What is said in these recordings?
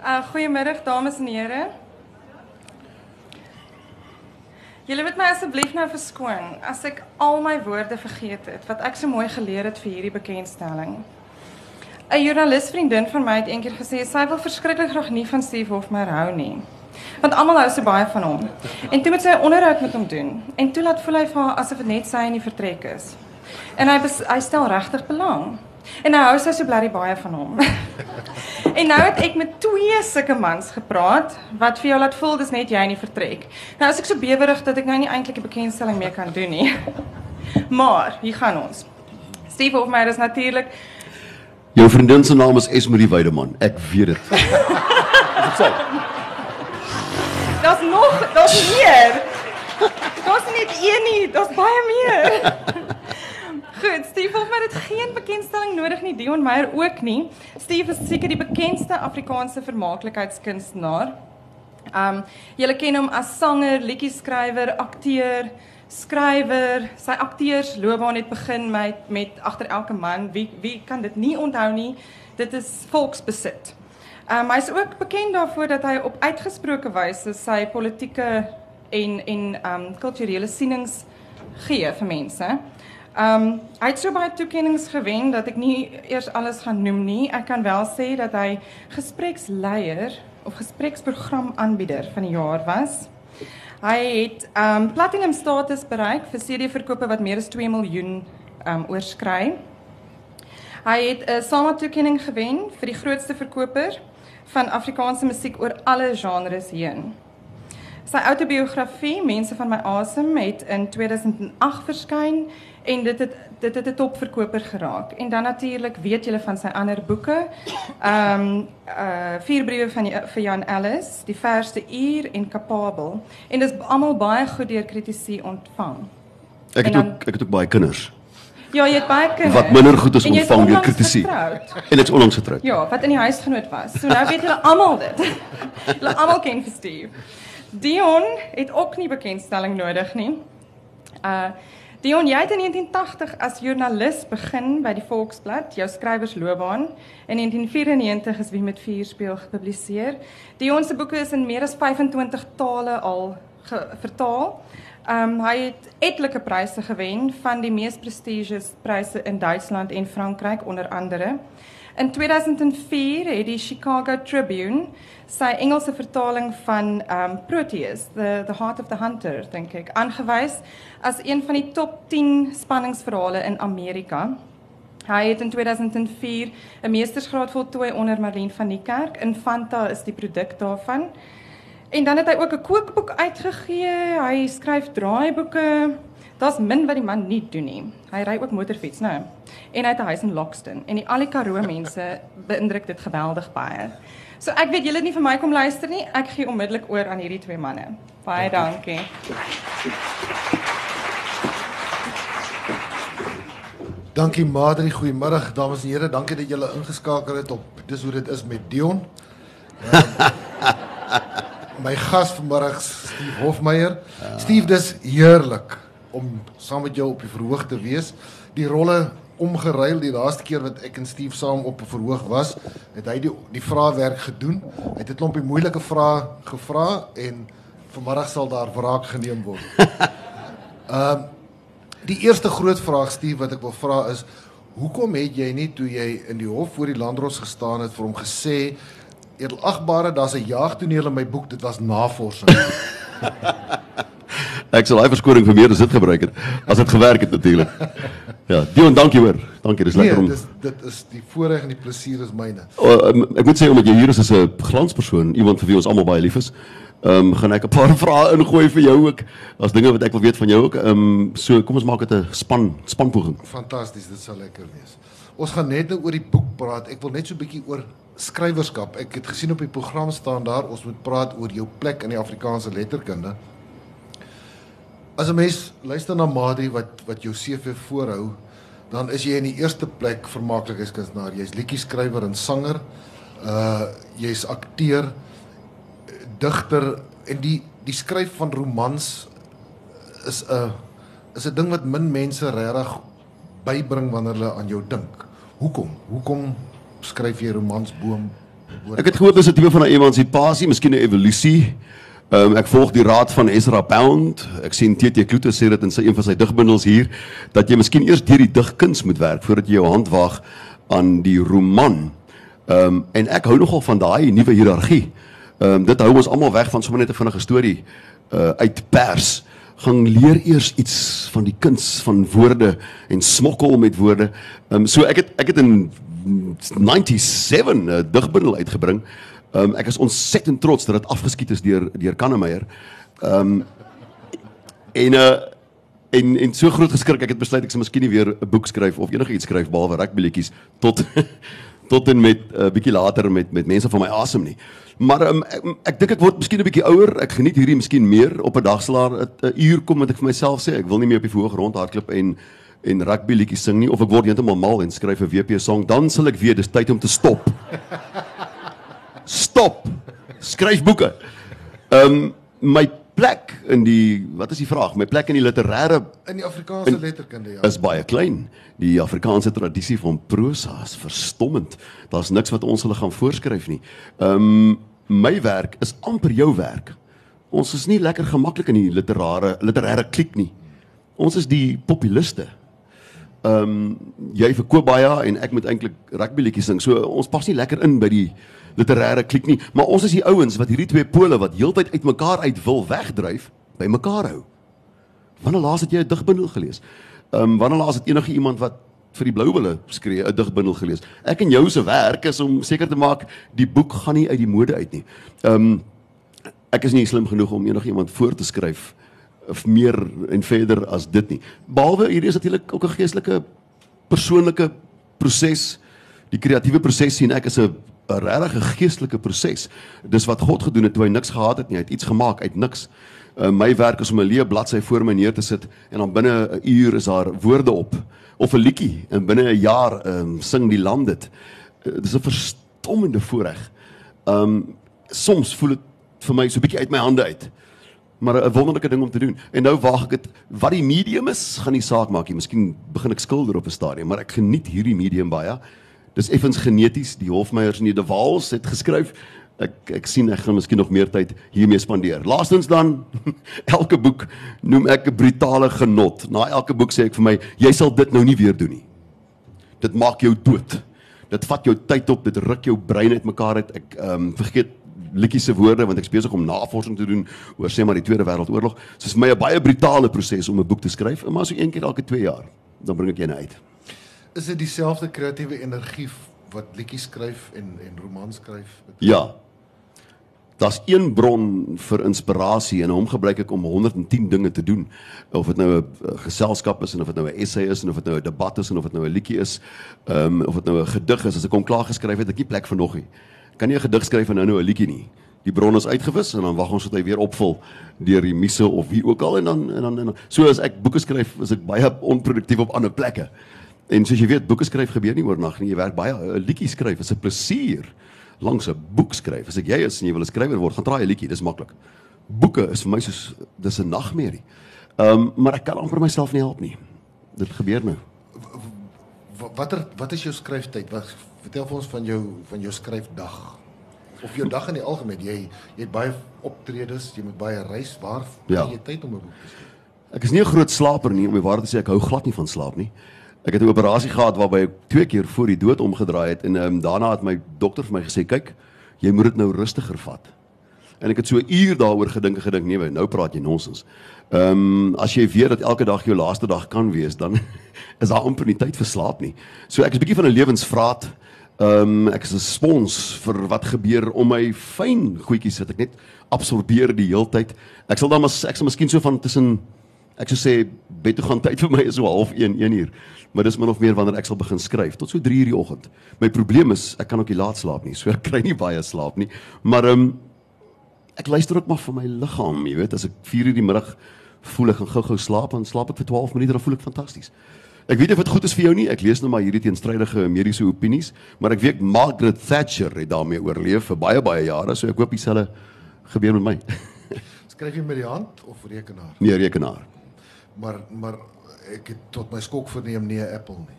Uh goeiemiddag dames en here. Julle moet my asseblief nou verskoon as ek al my woorde vergeet het wat ek so mooi geleer het vir hierdie bekendstelling. 'n Joernalisvriendin van my het eendag gesê sy wil verskriklik graag nie van Steve Hofmeyer hou nie. Want almal hou so baie van hom. En toe moet sy 'n onderhoud met hom doen en toe laat voel hy vir haar asof dit net sy in die vertrek is. En hy bes, hy stel regtig belang. En nou hou sy so blerrie baie van hom. en nou het ek met twee sulke mans gepraat wat vir jou laat voel dis net jy in die vertrek. Nou as ek so bewerig dat ek nou nie eintlik 'n bekendstelling meer kan doen nie. maar hier gaan ons. Steve Hofmeyer is natuurlik Jou vriendin se naam is Esmerie Weideman. Ek weet dit. Wat sê? Daar's nog, daar's meer. Daar's nie net een nie, daar's baie meer. Goed, Steve Hofmeyer het geen bekendstelling nodig nie, Dion Meyer ook nie. Steve is seker die bekendste Afrikaanse vermaaklikheidskunstenaar. Um, julle ken hom as sanger, liedjieskrywer, akteur, skrywer. Sy akteursloopbaan het begin met met agter elke man. Wie wie kan dit nie onthou nie? Dit is volksbesit. Um, hy is ook bekend daarvoor dat hy op uitgesproke wyse sy politieke en en um kulturele sienings gee vir mense. Um hy het so baie toekenninge gewen dat ek nie eers alles gaan noem nie. Ek kan wel sê dat hy gespreksleier of gespreksprogramaanbieder van die jaar was. Hy het um platinum status bereik vir CD-verkope wat meer as 2 miljoen um oorskry. Hy het 'n SAMA toekenning gewen vir die grootste verkoper van Afrikaanse musiek oor alle genres heen. Sy autobiografie Mense van my asem het in 2008 verskyn en dit het dit het 'n topverkoper geraak. En dan natuurlik weet julle van sy ander boeke. Ehm um, uh vier briewe van vir Jan Ellis, Die verste uur en Kapabel. En dis almal baie goed deur kritici ontvang. Ek het dan, ook ek het ook baie kinders. Ja, jy het baie kinders. Wat minder goed is ontvang deur kritici. En ek's onlangs getroud. Ja, wat in die huisgenoot was. So nou weet julle almal dit. Julle almal ken vir Steve. Dion het ook nie bekendstelling nodig nie. Uh Dion, jy het in 1980 as joernalis begin by die Volksblad, jou skrywersloopbaan. In 1994 is Wie met vuur speel gepubliseer. Dion se boeke is in meer as 25 tale al vertaal. Um hy het etlike pryse gewen van die mees prestigious pryse in Duitsland en Frankryk onder andere. In 2004 het die Chicago Tribune sy Engelse vertaling van um Proteus, the the Heart of the Hunter, dink ek, aangewys as een van die top 10 spanningsverhale in Amerika. Hy het in 2004 'n meestersgraad voltooi onder Marlene van die Kerk. Infanta is die produk daarvan. En dan het hy ook 'n kookboek uitgegee. Hy skryf draaiboeke. Daar's min wat die man nie doen nie. Hy ry ook motorfiets, nou. En hy het 'n huis in Lockston en die al die Karoo mense beïndruk dit geweldig baie. So ek weet julle nie vir my kom luister nie. Ek gee onmiddellik oor aan hierdie twee manne. Baie dankie. Dankie Madri, goeiemôre dames en here. Dankie dat julle ingeskakel het op dis hoe dit is met Dion. Um, my gas vanmiddag Steve Hofmeyer. Ja. Steve, dis heerlik om saam met jou op die verhoog te wees. Die rolle omgeruil die laaste keer wat ek en Steve saam op 'n verhoog was, het hy die die vraewerk gedoen. Hy het 'n klompie moeilike vrae gevra en vanmiddag sal daar wraak geneem word. Ehm uh, die eerste groot vraag Steve wat ek wil vra is hoekom het jy nie toe jy in die hof voor die landros gestaan het vir hom gesê edelagbare daar's 'n jaagtoneel in my boek dit was navorsing Ek sal daai verskoning vir meer as dit gebruik het as dit gewerk het natuurlik. Ja, Dion, dankie hoor. Dankie, dis lekker nee, om dis dit is die voorreg en die plesier is myne. Oh, um, ek moet sê omdat jy hier is as 'n glanspersoon, iemand vir wie ons almal baie lief is. Ehm um, gaan ek 'n paar vrae ingooi vir jou ook. As dinge wat ek wil weet van jou ook. Ehm um, so kom ons maak dit 'n span spanpoging. Fantasties, dit sal lekker wees. Ons gaan net nou oor die boek praat. Ek wil net so 'n bietjie oor skrywerskap. Ek het gesien op die program staan daar ons moet praat oor jou plek in die Afrikaanse letterkunde. As 'n mens luister na Madri wat wat jou CV voorhou, dan is jy in die eerste plek vermaaklikheidskunstenaar. Jy's liedjie-skrywer en sanger. Uh jy's akteur, digter en die die skryf van romans is 'n is 'n ding wat min mense regtig bybring wanneer hulle aan jou dink. Hoekom? Hoekom skryf jy romans boom. Ek het gehoor dis 'n tipe van 'n emansipasie, miskien 'n evolusie. Ehm um, ek volg die raad van Ezra Pound. Ek sien TT Kloete sê dit in sy een van sy digbundels hier dat jy miskien eers deur die digkuns moet werk voordat jy jou hand waag aan die roman. Ehm um, en ek hou nogal van daai nuwe hiërargie. Ehm um, dit hou ons almal weg van sommer net 'n vinnige storie uh uit pers. Gaan leer eers iets van die kuns van woorde en smokkel met woorde. Ehm um, so ek het ek het in 97 'n uh, digbundel uitgebring. Ehm um, ek is ontsettend trots dat dit afgeskiet is deur deur Kannemeyer. Ehm um, en uh en en so groot geskrik ek het besluit ek sal miskien nie weer 'n boek skryf of enigiets skryf behalwe rugbyletjies tot tot en met 'n uh, bietjie later met met mense van my asem nie. Maar um, ek, ek dink ek word miskien 'n bietjie ouer. Ek geniet hierdie miskien meer op 'n dag slaar 'n uur kom wat ek vir myself sê ek wil nie meer op die verhoog rondhardloop en en rugby liedjies sing nie of ek word heeltemal mal en skryf 'n WP song, dan sal ek weet dis tyd om te stop. Stop. Skryf boeke. Ehm um, my plek in die wat is die vraag? My plek in die literêre in die Afrikaanse letterkunde ja. is baie klein. Die Afrikaanse tradisie van prosa is verstommend. Daar's niks wat ons hulle gaan voorskryf nie. Ehm um, my werk is amper jou werk. Ons is nie lekker gemaklik in die literêre literêre kliek nie. Ons is die populiste. Ehm um, jy verkoop baie en ek moet eintlik rugby liedjies sing. So ons pas nie lekker in by die literêre kliek nie, maar ons is die ouens wat hierdie twee pole wat heeltyd uitmekaar uit wil wegdryf, by mekaar hou. Wanneer laas het jy 'n digbundel gelees? Ehm um, wanneer laas het enige iemand wat vir die blou wille skree 'n digbundel gelees? Ek en jou se werk is om seker te maak die boek gaan nie uit die mode uit nie. Ehm um, ek is nie slim genoeg om enige iemand voor te skryf of meer en verder as dit nie. Behalwe hierdie is natuurlik ook 'n geestelike persoonlike proses. Die kreatiewe proses sien ek is 'n 'n regtig geestelike proses. Dis wat God gedoen het toe hy niks gehad het nie. Hy het iets gemaak uit niks. Uh, my werk is om 'n leë bladsy voor my neer te sit en dan binne 'n uur is daar woorde op of 'n liedjie en binne 'n jaar um, sing die land dit. Uh, dis 'n verstommende voorreg. Um soms voel dit vir my so 'n bietjie uit my hande uit. Maar 'n wonderlike ding om te doen. En nou waag ek dit wat die medium is, gaan nie saak maak nie. Miskien begin ek skilder op 'n stadium, maar ek geniet hierdie medium baie. Dis effens geneties. Die Hofmeyers en die De Waals het geskryf. Ek ek sien ek gaan miskien nog meer tyd hiermee spandeer. Laastens dan elke boek noem ek 'n brutale genot. Na elke boek sê ek vir my, jy sal dit nou nie weer doen nie. Dit maak jou dood. Dit vat jou tyd op, dit ruk jou brein uitmekaar uit. Ek ehm um, vergeet liedjies se woorde want ek is besig om navorsing te doen oor sê maar die Tweede Wêreldoorlog. So is vir my 'n baie brutale proses om 'n boek te skryf, maar so een keer elke 2 jaar dan bring ek een uit. Is dit dieselfde kreatiewe energie wat liedjies skryf en en romans skryf? Ja. Daar's een bron vir inspirasie en hom gebruik ek om 110 dinge te doen. Of dit nou 'n geselskap is en of dit nou 'n essay is en of dit nou 'n debat is en of dit nou 'n liedjie is, ehm um, of dit nou 'n gedig is. As ek hom klaar geskryf het, ek nie plek vir nog nie. Kan nie 'n gedig skryf en nou nou 'n liedjie nie. Die bron is uitgewis en dan wag ons tot hy weer opvul deur die muse of wie ook al en dan en dan en dan. So as ek boeke skryf, is ek baie onproduktief op ander plekke. En soos jy weet, boeke skryf gebeur nie oornag nie. Jy werk baie 'n liedjie skryf is 'n plesier. Langs 'n boek skryf. As ek jy is en jy wil 'n skrywer word, gaan draai 'n liedjie, dis maklik. Boeke is vir my soos dis 'n nagmerrie. Ehm um, maar ek kan amper myself nie help nie. Dit gebeur nou. Watter wat is jou skryftyd? Wat vertel vir ons van jou van jou skryfdag? Of jou dag in die algemeen. Jy jy het baie optredes, jy moet baie reis. Waar Ja. kry jy tyd om 'n boek te skryf? Ek is nie 'n groot slaper nie, om die waarheid te sê, ek hou glad nie van slaap nie. Ek het 'n operasie gehad waarby ek twee keer voor die dood omgedraai het en um, daarna het my dokter vir my gesê, "Kyk, jy moet dit nou rustiger vat." En ek het so 'n uur daaroor gedink en gedink, nee, nou praat jy nonsens. Ehm um, as jy weet dat elke dag jou laaste dag kan wees, dan is daar amper nie tyd vir slaap nie. So ek is 'n bietjie van 'n lewensvraat. Ehm um, ek is 'n spons vir wat gebeur om my fyn goedjies wat ek net absorbeer die heeltyd. Ek sal dan maar ek sal miskien so van tussen ek sou sê bed toe gaan tyd vir my is so half 1 1 uur. Maar dis min of meer wanneer ek sal begin skryf tot so 3 uur die oggend. My probleem is ek kan ook nie laat slaap nie. So ek kry nie baie slaap nie. Maar ehm um, ek luister ook maar vir my liggaam, jy weet, as ek 4 uur die middag voel ek gaan gou-gou slaap, dan slaap ek vir 12 minute, dan voel ek fantasties. Ek weet nie of dit goed is vir jou nie. Ek lees nou maar hierdie teenstrydige mediese opinies, maar ek weet Margaret Thatcher het daarmee oorleef vir baie baie jare, so ek hoop dieselfde gebeur met my. Skryf jy met die hand of rekenaar? nee, rekenaar. Maar maar ek het tot my skok verneem nie 'n Apple nie.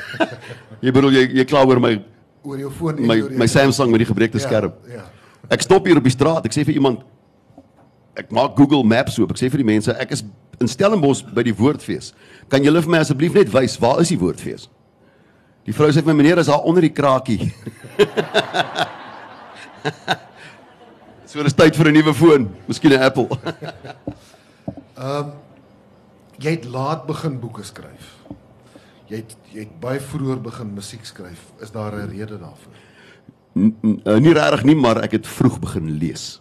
Jy bedoel jy jy kla oor my oor jou foon en My jou my Samsung met die gebreekte skerm. Ja. ja. Ek stop hier op die straat. Ek sê vir iemand ek maak Google Maps oop. Ek sê vir die mense ek is in Stellenbosch by die Woordfees. Kan julle vir my asseblief net wys waar is die Woordfees? Die vrou sê vir my meneer is daar onder die krakie. so dis tyd vir 'n nuwe foon, miskien 'n Apple. Jy het laat begin boeke skryf. Jy het jy het baie vroeër begin musiek skryf. Is daar 'n rede daarvoor? N- uh, nie regtig nie, maar ek het vroeg begin lees.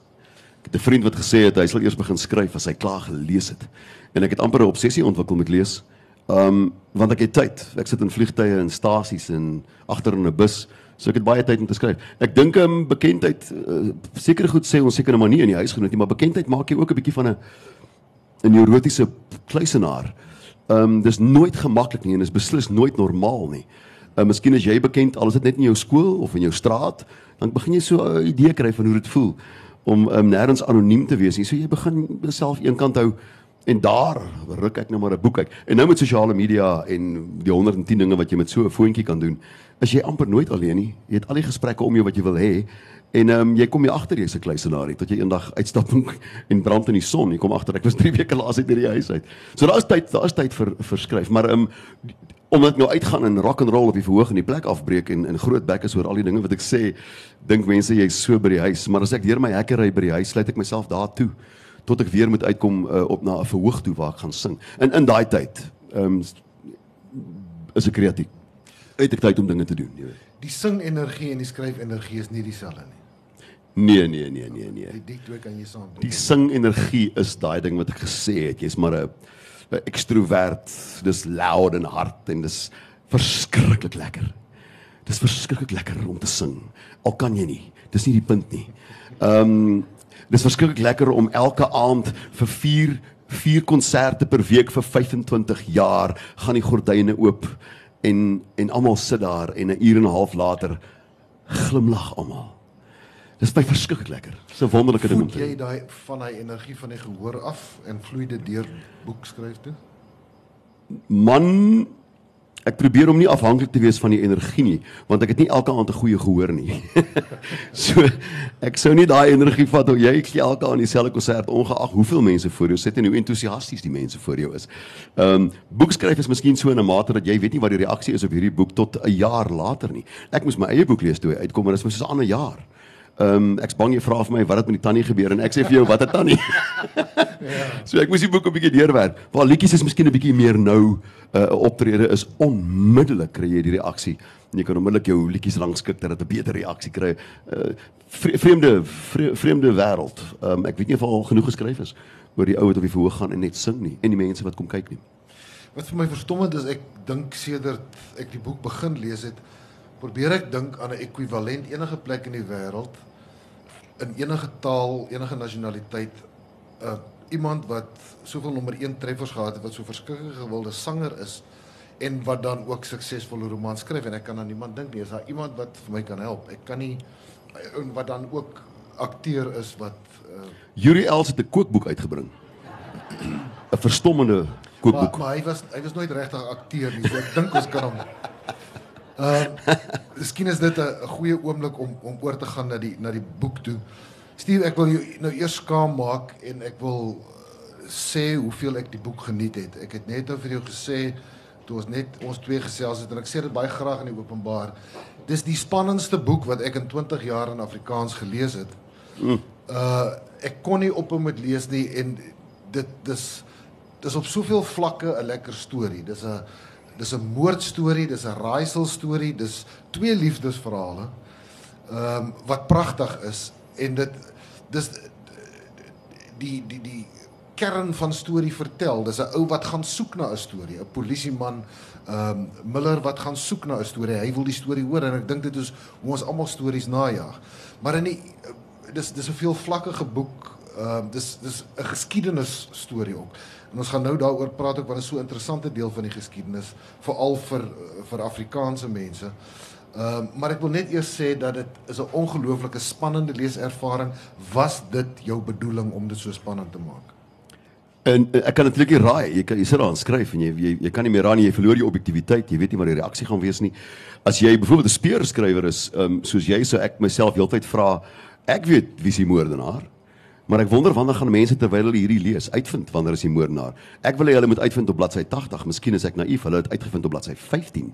Ek het 'n vriend wat gesê het hy sal eers begin skryf as hy klaar gelees het. En ek het amper 'n obsessie ontwikkel met lees. Um want ek het tyd. Ek sit in vliegtye en stasies en agter in 'n bus, so ek het baie tyd om te skryf. Ek dink 'n um, bekendheid uh, seker goed sê ons seker 'n manier in die huisgenoot nie, maar bekendheid maak jy ook 'n bietjie van 'n 'n neurotiese kluisenaar. Ehm um, dis nooit gemaklik nie en is beslis nooit normaal nie. Uh, miskien as jy bekend al is dit net in jou skool of in jou straat, dan begin jy so 'n idee kry van hoe dit voel om um, nêrens anoniem te wees nie. So jy begin jouself eenkant hou en daar ruk ek nou maar 'n boek uit. En nou met sosiale media en die 110 dinge wat jy met so 'n foontjie kan doen, is jy amper nooit alleen nie. Jy het al die gesprekke om jou wat jy wil hê En ehm um, jy kom jy agter jy's 'n kluisenaar tot jy eendag uitstap en- brand in die son. Jy kom agter ek was 3 weke laas uit hierdie huis uit. So daar's tyd, daar's tyd vir vir skryf, maar ehm um, omdat ek nou uitgaan en rock and roll op die verhoog en die plek afbreek en en groot bekke oor al die dinge wat ek sê, dink mense jy's so by die huis, maar as ek deur my hekke ry by die huis, sluit ek myself daar toe tot ek weer moet uitkom uh, op na 'n verhoog toe waar ek gaan sing. En in daai tyd ehm um, is ek kreatief. Het ek tyd om dinge te doen, jy weet. Die sing-energie en die skryf-energie is nie dieselfde nie. Nee, nee, nee, nee, nee. Die, die twee kan jy saam Die sing-energie is daai ding wat ek gesê het. Jy's maar 'n 'n ekstrovert. Dis loud en hard en dis verskriklik lekker. Dis verskriklik lekker om te sing. Al kan jy nie. Dis nie die punt nie. Ehm um, dis verskriklik lekker om elke aand vir 4 vier konserte per week vir 25 jaar gaan die gordyne oop en en almal sit daar en 'n uur en 'n half later glimlag almal. Dis baie verskriklik lekker. Dis 'n wonderlike ding om te jy doen. daai van daai energie van die gehoor af en vloei dit deur boekskryf toe? Man, ek probeer om nie afhanklik te wees van die energie nie, want ek het nie elke aand 'n goeie gehoor nie. so ek sou nie daai energie vat of jy gee elke aand dieselfde konsert ongeag hoeveel mense voor jou sit en hoe entoesiasties die mense voor jou is. Ehm um, boekskryf is miskien so in 'n mate dat jy weet nie wat die reaksie is op hierdie boek tot 'n jaar later nie. Ek moes my eie boek lees toe hy uitkom en dit is mos so 'n ander jaar. Ehm um, ek's bang jy vra vir my wat het met die tannie gebeur en ek sê vir jou wat het tannie? ja. So ek moes die boek 'n bietjie deurwerk. Waar liedjies is miskien 'n bietjie meer nou 'n uh, optrede is onmiddellik kry jy die reaksie. En jy kan onmiddellik jou liedjies rangskik dat dit 'n beter reaksie kry. Uh, vre vreemde vre vreemde wêreld. Ehm um, ek weet nie of al genoeg geskryf is oor die ou wat op die verhoog gaan en net sing nie en die mense wat kom kyk nie. Wat vir my verstommend is, ek dink sedert ek die boek begin lees het, probeer ek dink aan 'n ekwivalent enige plek in die wêreld in enige taal, enige nasionaliteit, uh iemand wat soveel nommer 1 treffers gehad het wat so verskriklik gewilde sanger is en wat dan ook suksesvolle romans skryf en ek kan aan niemand dink nie. Is daar iemand wat vir my kan help? Ek kan nie en wat dan ook akteur is wat uh Yuri Els het 'n kookboek uitgebring. 'n Verstommende Maar, kookboek. maar hy was hy was nooit regtig akteur nie. So ek dink ons kan hom. Ehm uh, miskien is dit 'n goeie oomblik om om oor te gaan na die na die boek toe. Steve, ek wil jou nou eers skaam maak en ek wil uh, sê hoeveel ek die boek geniet het. Ek het net nou vir jou gesê toe ons net ons twee gesels het en ek sê dit baie graag in die openbaar. Dis die spannendste boek wat ek in 20 jaar in Afrikaans gelees het. Uh ek kon nie ophou met lees nie en dit dis dis op soveel vlakke 'n lekker storie. Dis 'n dis 'n moordstorie, dis 'n raaisel storie, dis twee liefdesverhale. Ehm um, wat pragtig is en dit dis die die die kern van storie vertel. Dis 'n ou wat gaan soek na 'n storie, 'n polisieman ehm um, Miller wat gaan soek na 'n storie. Hy wil die storie hoor en ek dink dit is hoe ons almal stories najag. Maar in die dis dis 'n veelvlakkige boek. Ehm uh, dis dis 'n geskiedenis storie ook. En ons gaan nou daaroor praat ook want dit is so 'n interessante deel van die geskiedenis veral vir vir Afrikaanse mense. Ehm uh, maar ek wil net eers sê dat dit is 'n ongelooflike spannende leeservaring. Was dit jou bedoeling om dit so spannend te maak? En en ek kan natuurlik nie raai. Jy kan jy sit daar en skryf en jy jy, jy kan nie meer raai nie. Jy verloor jou objektiviteit. Jy weet nie wat die reaksie gaan wees nie. As jy byvoorbeeld 'n speurskrywer is, ehm um, soos jy sou ek myself heeltyd vra, ek weet wie se moordenaar. Maar ek wonder wanneer gaan mense terwyl hulle hierdie lees uitvind wanneer is die moordenaar? Ek wil hê hulle moet uitvind op bladsy 80. Miskien is ek naïef. Hulle het uitgevind op bladsy 15.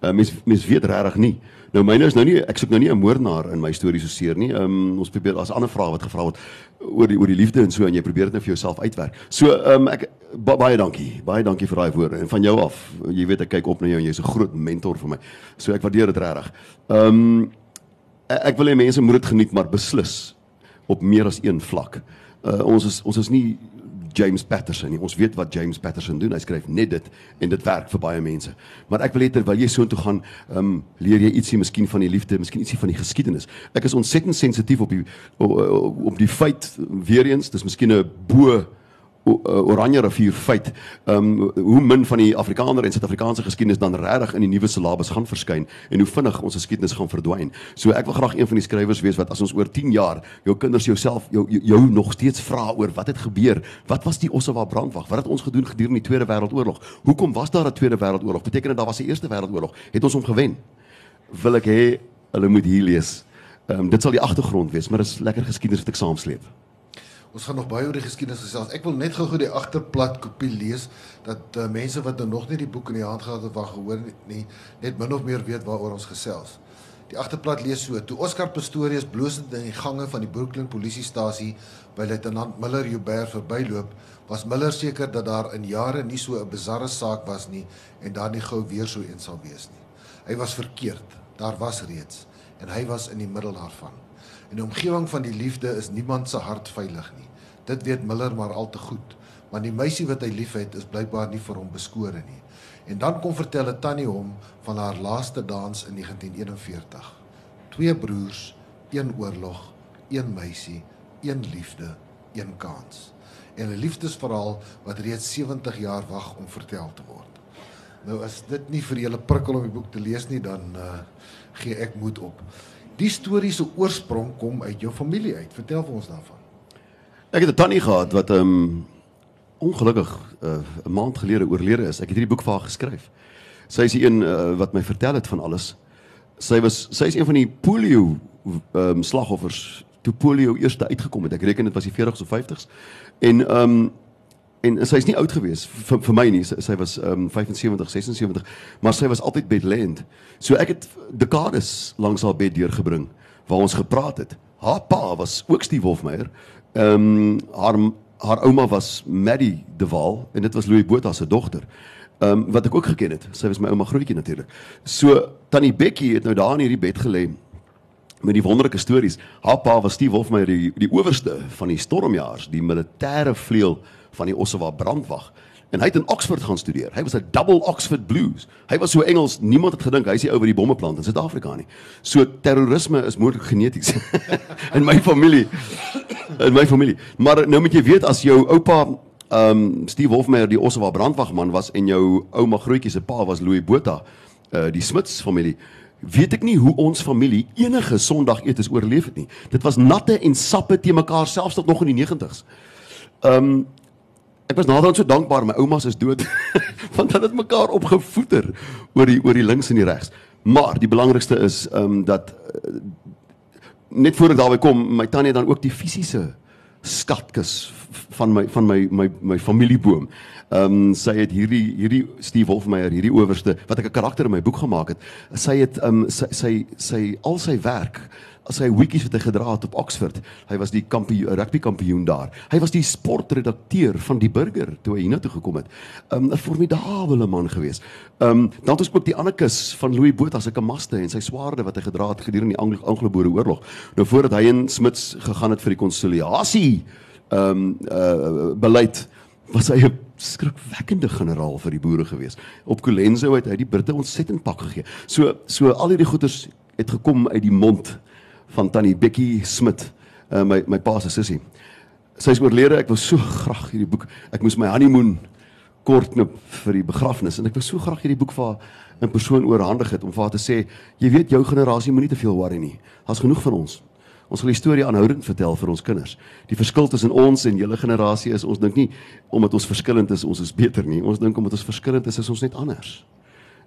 Uh, mens mens weet regtig nie. Nou myne is nou nie ek soek nou nie 'n moordenaar in my storie so seer nie. Ehm um, ons probeer as ander vrae wat gevra word oor die oor die liefde en so en jy probeer dit net vir jouself uitwerk. So ehm um, ek ba, baie dankie. Baie dankie vir daai woorde en van jou af. Jy weet ek kyk op na jou en jy's 'n groot mentor vir my. So ek waardeer dit regtig. Ehm um, ek wil hê mense moet dit geniet maar beslis op meer as een vlak. Uh, ons is ons is nie James Patterson nie. Ons weet wat James Patterson doen. Hy skryf net dit en dit werk vir baie mense. Maar ek wil hê terwyl jy soontoe gaan, ehm um, leer jy ietsie miskien van die liefde, miskien ietsie van die geskiedenis. Ek is ontsettend sensitief op die op, op die feit weer eens, dis miskien 'n bo Oranje rivier feit, ehm um, hoe min van die Afrikaner en Suid-Afrikaanse geskiedenis dan regtig in die nuwe silabus gaan verskyn en hoe vinnig ons geskiedenis gaan verdwyn. So ek wil graag een van die skrywers wees wat as ons oor 10 jaar jou kinders jouself jou, jou jou nog steeds vra oor wat het gebeur? Wat was die Ossewa brandwag? Wat het ons gedoen gedurende die Tweede Wêreldoorlog? Hoekom was daar 'n Tweede Wêreldoorlog? Beteken dit daar was 'n Eerste Wêreldoorlog? Het ons hom gewen? Wil ek hê hulle moet hier lees. Ehm um, dit sal die agtergrond wees, maar dit is lekker geskiedenis wat ek saamsleep. Ons gaan nog baie oor die geskiedenis gesels. Ek wil net gou-gou die agterplat kopie lees dat uh, mense wat nou nog nie die boek in die hand gehad het wat gehoor nie, net min of meer weet waaroor ons gesels. Die agterplat lees so: Toe Oscar Pistorius bloosend in die gange van die Brooklyn polisiestasie by luitenant Miller Joubert verbyloop, was Miller seker dat daar in jare nie so 'n bizarre saak was nie en daar nie gou weer so een sal wees nie. Hy was verkeerd. Daar was reeds en hy was in die middel daarvan. In die omgewing van die liefde is niemand se hart veilig nie. Dit weet Miller maar al te goed, want die meisie wat hy liefhet is blykbaar nie vir hom beskore nie. En dan kom vertel 'n tannie hom van haar laaste dans in 1941. Twee broers, een oorlog, een meisie, een liefde, een kans. En 'n liefdesverhaal wat reeds 70 jaar wag om vertel te word. Nou as dit nie vir julle prikkel om die boek te lees nie, dan uh, gee ek moed op. Die storie se oorsprong kom uit jou familie uit. Vertel vir ons daarvan. Ek het 'n tannie gehad wat ehm um, ongelukkig uh, 'n maand gelede oorlede is. Ek het hierdie boek vir haar geskryf. Sy is die een uh, wat my vertel het van alles. Sy was sy is een van die polio ehm um, slagoffers toe polio eers uitgekom het. Ek reken dit was die 40s of 50s. En ehm um, en sy is nie oud gewees vir, vir my nie. Sy, sy was um, 75 76 maar sy was altyd bedlend. So ek het dekades langs haar bed deurgebring waar ons gepraat het. Haar pa was ook Steve Hofmeyer. Ehm um, haar haar ouma was Maddie de Waal en dit was Louis Botha se dogter ehm um, wat ek ook geken het sy was my ouma grootjie natuurlik so tannie Becky het nou daar in hierdie bed gelê met die wonderlike stories haar pa was Steve Hofmeyer die die owerste van die stormjaars die militêre vleuel van die Ossewa brandwag. En hy het in Oxford gaan studeer. Hy was 'n double Oxford Blues. Hy was so Engels, niemand het gedink hy is die ou wat die bomme plant in Suid-Afrika nie. So terrorisme is moontlik geneties in my familie. In my familie. Maar nou moet jy weet as jou oupa ehm um, Steve Wolfmeyer die Ossewa brandwagman was en jou ouma grootjie se pa was Louis Botha, uh die Smits familie. Weet ek nie hoe ons familie enige Sondag eet oorleef het nie. Dit was natte en sappe te mekaar selfs tot nog in die 90's. Ehm um, Ek was naderhand so dankbaar my oumas is dood want hulle het mekaar opgevoeter oor die oor die links en die regs. Maar die belangrikste is ehm um, dat uh, net voor ek daarby kom, my tannie dan ook die fisiese skatkis van my van my my my familieboom. Ehm um, sy het hierdie hierdie Steve Wolfmeyer, hierdie owerste wat ek 'n karakter in my boek gemaak het. Sy het ehm um, sy sy sy al sy werk hy hoetjies wat hy gedra het op Oxford. Hy was die kampioen rugby kampioen daar. Hy was die sportredakteur van die Burger toe hy hiernatoe gekom het. Um, 'n um, formidabele man gewees. Ehm um, dan het ons ook die ander kus van Louis Botha se kamaste en sy swaarde wat hy gedra het gedurende die Anglo-Boere oorlog. Nou voordat hy in Smits gegaan het vir die konsiliasie ehm um, uh beleid was hy 'n skrikwekkende generaal vir die boere gewees. Op Colenso het hy die Britte ontsettend pak gegee. So so al hierdie goeters het gekom uit die mond van tannie Bekkie Smit, uh, my my pa se sussie. Sy is oorlede. Ek wou so graag hierdie boek. Ek moes my honeymoon kort knip vir die begrafnis en ek wou so graag hierdie boek vir haar in persoon oorhandig het om vir haar te sê, jy weet jou generasie moenie te veel worry nie. Daar's genoeg van ons Ons wil die storie aanhoudend vertel vir ons kinders. Die verskil tussen ons en julle generasie is ons dink nie omdat ons verskillend is ons is beter nie. Ons dink omdat ons verskillend is is ons net anders.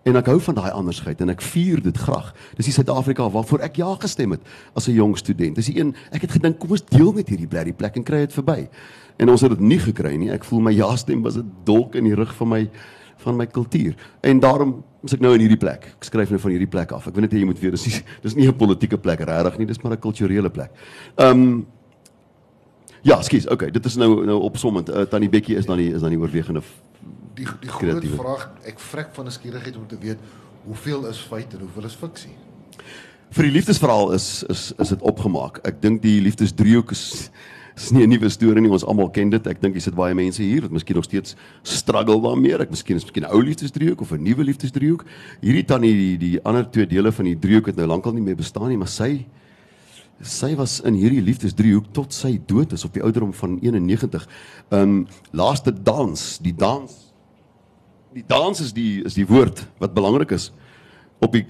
En ek hou van daai andersheid en ek vier dit graag. Dis die Suid-Afrika waarvoor ek ja gestem het as 'n jong student. Dis die een ek het gedink kom ons deel met hierdie blerrie plek en kry dit verby. En ons het dit nie gekry nie. Ek voel my ja stem was 'n dolk in die rug van my van my kultuur. En daarom is ek nou in hierdie plek. Ek skryf nou van hierdie plek af. Ek weet net jy moet weet dis nie dis nie 'n politieke plek regtig nie, dis maar 'n kulturele plek. Ehm um, Ja, skus. Okay, dit is nou nou opsommend. Uh, Tannie Bekkie is dan die is dan die oorwegende Die die groot vraag, ek vrek van nuuskierigheid om te weet hoeveel is feit en hoeveel is fiksie? vir die liefdesverhaal is is is dit opgemaak. Ek dink die liefdesdriehoek is is nie 'n nuwe storie nie. Ons almal ken dit. Ek dink jy sit baie mense hier wat miskien nog steeds struggle daarmee. Ek miskien is miskien 'n ou liefdesdriehoek of 'n nuwe liefdesdriehoek. Hierdie tannie die, die ander twee dele van die driehoek het nou lankal nie meer bestaan nie, maar sy sy was in hierdie liefdesdriehoek tot sy dood is op die ouderdom van 91. Ehm um, laaste dans, die dans die dans is die is die woord wat belangrik is. Op die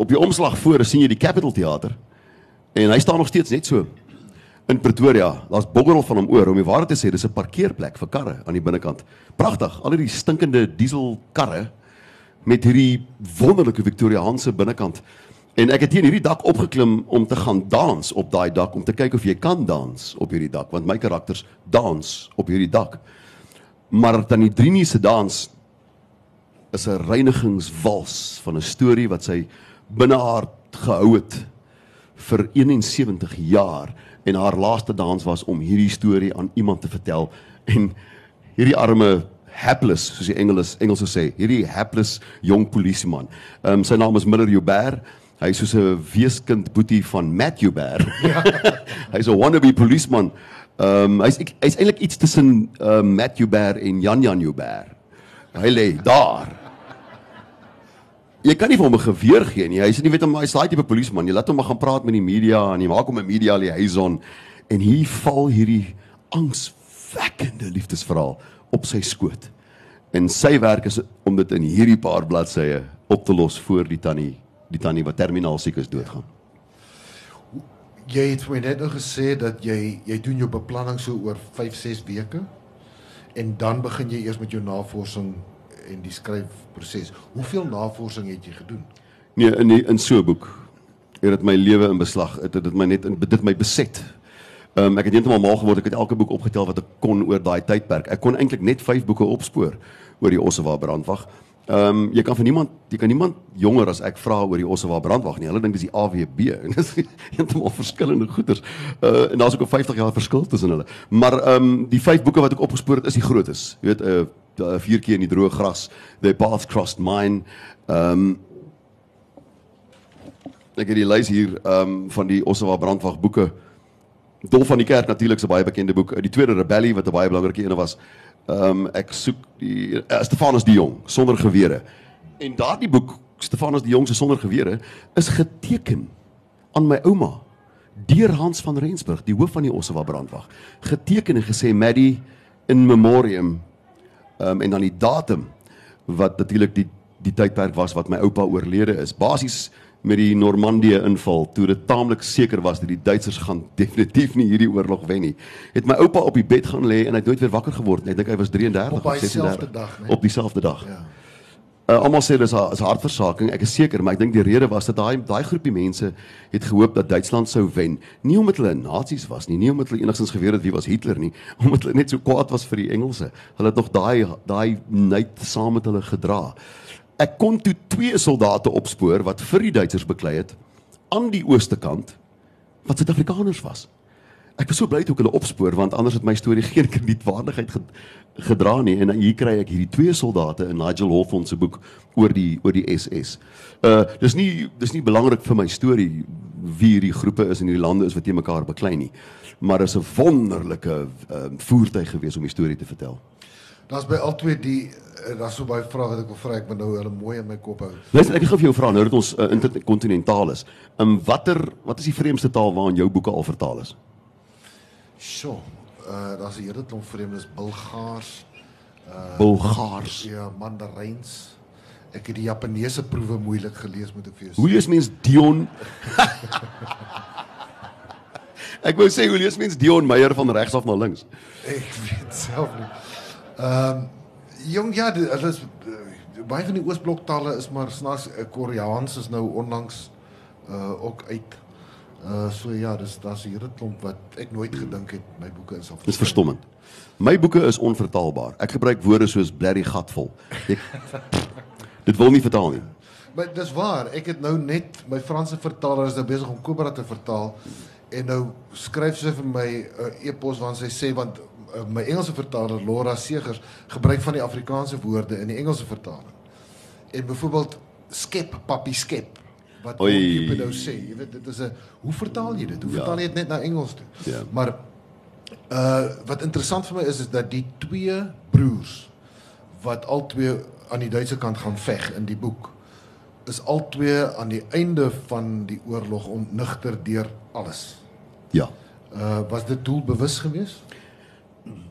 op die omslag voor sien jy die Capitol Theater. En hy staan nog steeds net so in Pretoria. Daar's boggerel van hom oor om die waarheid te sê, dis 'n parkeerplek vir karre aan die binnekant. Pragtig, al hierdie stinkende dieselkarre met hierdie wonderlike Victoriaanse binnekant. En ek het hier in hierdie dak opgeklim om te gaan dans op daai dak om te kyk of jy kan dans op hierdie dak want my karakters dans op hierdie dak. Maar dan die Drinie se dans is 'n reinigingswals van 'n storie wat sy binne haar gehou het vir 71 jaar en haar laaste dans was om hierdie storie aan iemand te vertel. En hierdie arme hapless soos die Engels Engelse sê hierdie hapless jong polisieman. Ehm um, sy naam is Miller Joubert. Hy is soos 'n weeskind boetie van Matt Joubert. Hy's 'n wannabe policeman ehm um, hy's hy's eintlik iets tussen ehm uh, Matt Joubert en Jan Jan Joubert. Hy lê daar Jy kan nie vir hom 'n geweer gee nie. Hy's nie weet hom hy's daai tipe polisieman. Jy laat hom maar gaan praat met die media en jy maak hom 'n media liaison en hier val hierdie angswekkende liefdesverhaal op sy skoot. En sy werk is om dit in hierdie paar bladsye op te los voor die tannie, die tannie wat terminaal siek is doodgaan. Jy het my net nou gesê dat jy jy doen jou beplanning so oor 5, 6 weke en dan begin jy eers met jou navorsing en die skryfproses. Hoeveel navorsing het jy gedoen? Nee, in die, in so 'n boek het dit my lewe in beslag. Het dit my net in dit my beset. Ehm um, ek het heeltemal mal geword. Ek het elke boek opgetel wat ek kon oor daai tydperk. Ek kon eintlik net 5 boeke opspoor oor die Ossewa brandwag. Ehm um, jy kan vir niemand jy kan niemand jonger as ek vra oor die Ossewa brandwag nie. Hulle dink dis die AWB en dis heeltemal verskillende goeters. Uh en daar's ook 'n 50 jaar verskil tussen hulle. Maar ehm um, die 5 boeke wat ek opgespoor het is die grootes. Jy weet 'n uh, uh, vier keer in die droë gras, The Path Crossed Mine. Ehm um, ek het die lys hier ehm um, van die Ossewa brandwag boeke. Dol van die kerk natuurlik 'n baie bekende boek. Die tweede Rebellie wat 'n baie belangrike een was. Ehm um, ek soek die uh, Stefanus die Jong sonder gewere. En daardie boek Stefanus die Jong se sonder gewere is geteken aan my ouma deur Hans van Rensburg, die hoof van die Ossewa brandwag. Geteken en gesê Maddie in memoriam Ehm um, en dan die datum wat natuurlik die die tydperk was wat my oupa oorlede is. Basies met die Normandië inval toe dit taamlik seker was dat die Duitsers gaan definitief nie hierdie oorlog wen nie. Het my oupa op die bed gaan lê en hy het nooit weer wakker geword nie. Ek dink hy was 33 Op of daai 36 selfde dag, né? Op dieselfde dag. Ja. Uh, almal sê dis 'n is hartversaking. Ek is seker, maar ek dink die rede was dat daai daai groepie mense het gehoop dat Duitsland sou wen. Nie omdat hulle nasies was nie, nie omdat hulle enigstens geweet het wie was Hitler nie, omdat hulle net so kwaad was vir die Engelse. Hulle het nog daai daai nait saam met hulle gedra. Ek kon toe twee soldate opspoor wat vir die Duitsers beklei het aan die ooste kant wat Suid-Afrikaners was. Ek was so bly toe ek hulle opspoor want anders het my storie geen kredietwaardigheid ged- gedra nie en hier kry ek hierdie twee soldate in Nigel Hawthorne se boek oor die oor die SS. Uh dis nie dis nie belangrik vir my storie wie hierdie groepe is en hierdie lande is wat teen mekaar beklei nie. Maar is 'n wonderlike uh, voertuig gewees om die storie te vertel. Daar's by albei die eh, daar's so baie vrae wat ek wil vra, ek moet nou hulle mooi in my kop hou. Luister, ek gaan vir jou vra nou dat ons uh, interkontinentaal is. In watter wat is die vreemdste taal waarin jou boeke al vertaal is? Sjoe. Uh daar's 'n hele klomp vreemdes, Bulgaars, Bulgaars. ja, Mandaryns. Ek het die Japaneese proewe moeilik gelees moet ek vir jou sê. Hoe lees mens Dion? Ek wou sê hoe lees mens Dion Meyer van regs af na links? Ek weet self nie. Ehm um, jong ja, dit hulle is uh, baie van die Oosbloktale is maar snaaks uh, Koreaans is nou onlangs uh ook uit. Uh so ja, dis daar's 'n hele klomp wat ek nooit gedink het my boeke is al. Dis verstommend. My boeke is onvertaalbaar. Ek gebruik woorde soos blerry gatvol. Ek Dit wil nie vertaal nie. Maar dis waar, ek het nou net my Franse vertaler is nou besig om Cobra te vertaal en nou skryf sy vir my 'n uh, e-pos waar sy sê want my Engelse vertaler Laura Segers gebruik van die Afrikaanse woorde in die Engelse vertaling. En byvoorbeeld skep, papi skep wat jy nou sê, jy weet dit is 'n hoe vertaal jy dit? Hoe Ja. vertaal jy dit net na Engels toe? Ja. Maar uh wat interessant vir my is is dat die twee broers wat al twee aan die Duitse kant gaan veg in die boek is al twee aan die einde van die oorlog ontnigter deur alles. Ja. Uh was dit doelbewus geweest?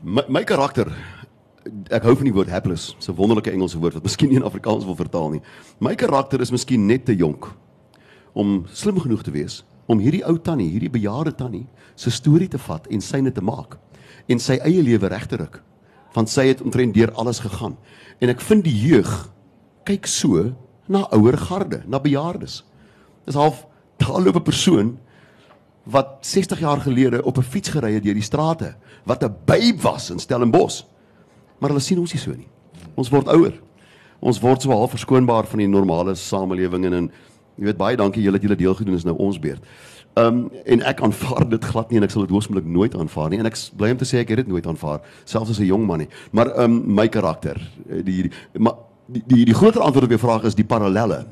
My, my karakter ek hou van die woord hapless. 'n wonderlike Engelse woord wat miskien nie in Afrikaans wil vertaal nie. My karakter is miskien net te jonk om slim genoeg te wees om hierdie ou tannie, hierdie bejaarde tannie se storie te vat en syne te maak en sy eie lewe reg te ruk. Want sy het omtrent deur alles gegaan. En ek vind die jeug kyk so na ouer garde, na bejaardes. Dis half daar loop 'n persoon wat 60 jaar gelede op 'n fiets gery het deur die strate, wat 'n babe was in Stellenbosch. Maar hulle sien ons nie so nie. Ons word ouer. Ons word so half verskoonbaar van die normale samelewing en en jy weet baie dankie julle het julle deel gedoen is nou ons beurt. Um en ek aanvaar dit glad nie en ek sal dit hoogstmoontlik nooit aanvaar nie en ek bly om te sê ek het dit nooit aanvaar selfs as 'n jong man nie. Maar um my karakter, eh, die, die maar die die, die groter antwoord op jou vraag is die parallelle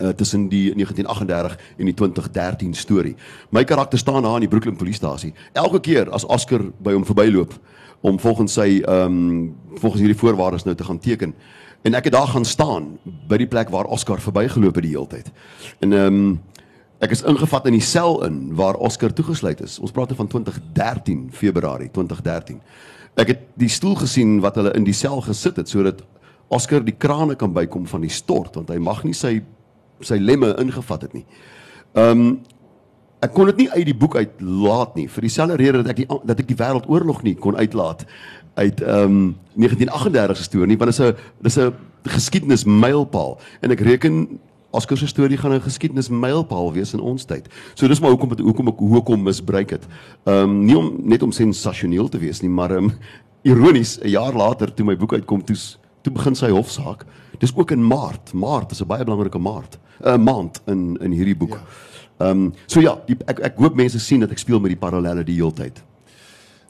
uh, tussen die 1938 en die 2013 storie. My karakter staan daar in die Brooklyn polisiestasie. Elke keer as Oscar by hom verbyloop om volgens sy ehm um, volgens hierdie voorwaardes nou te gaan teken. En ek het daar gaan staan by die plek waar Oscar verbygeloop het die hele tyd. En ehm um, ek is ingevat in die sel in waar Oscar toegesluit is. Ons praat van 2013 Februarie 2013. Ek het die stoel gesien wat hulle in die sel gesit het sodat Oscar die krane kan bykom van die stort want hy mag nie sy sy lemme ingevat het nie. Ehm um, ek kon dit nie uit die boek uit laat nie vir dieselfde rede dat ek die dat ek die wêreldoorlog nie kon uitlaat uit ehm um, 1938 se storie nie want dit is 'n dis 'n geskiedenis mylpaal en ek reken Oscar se storie gaan 'n geskiedenis mylpaal wees in ons tyd. So dis maar hoekom hoekom ek hoekom misbruik het. Ehm um, nie om net om sensasioneel te wees nie, maar ehm um, ironies 'n jaar later toe my boek uitkom toe's toe begin sy hofsaak. Dis ook in Maart. Maart is 'n baie belangrike maart. 'n maand in in hierdie boek. Ehm um, so ja, die, ek ek hoop mense sien dat ek speel met die parallelle die hele tyd.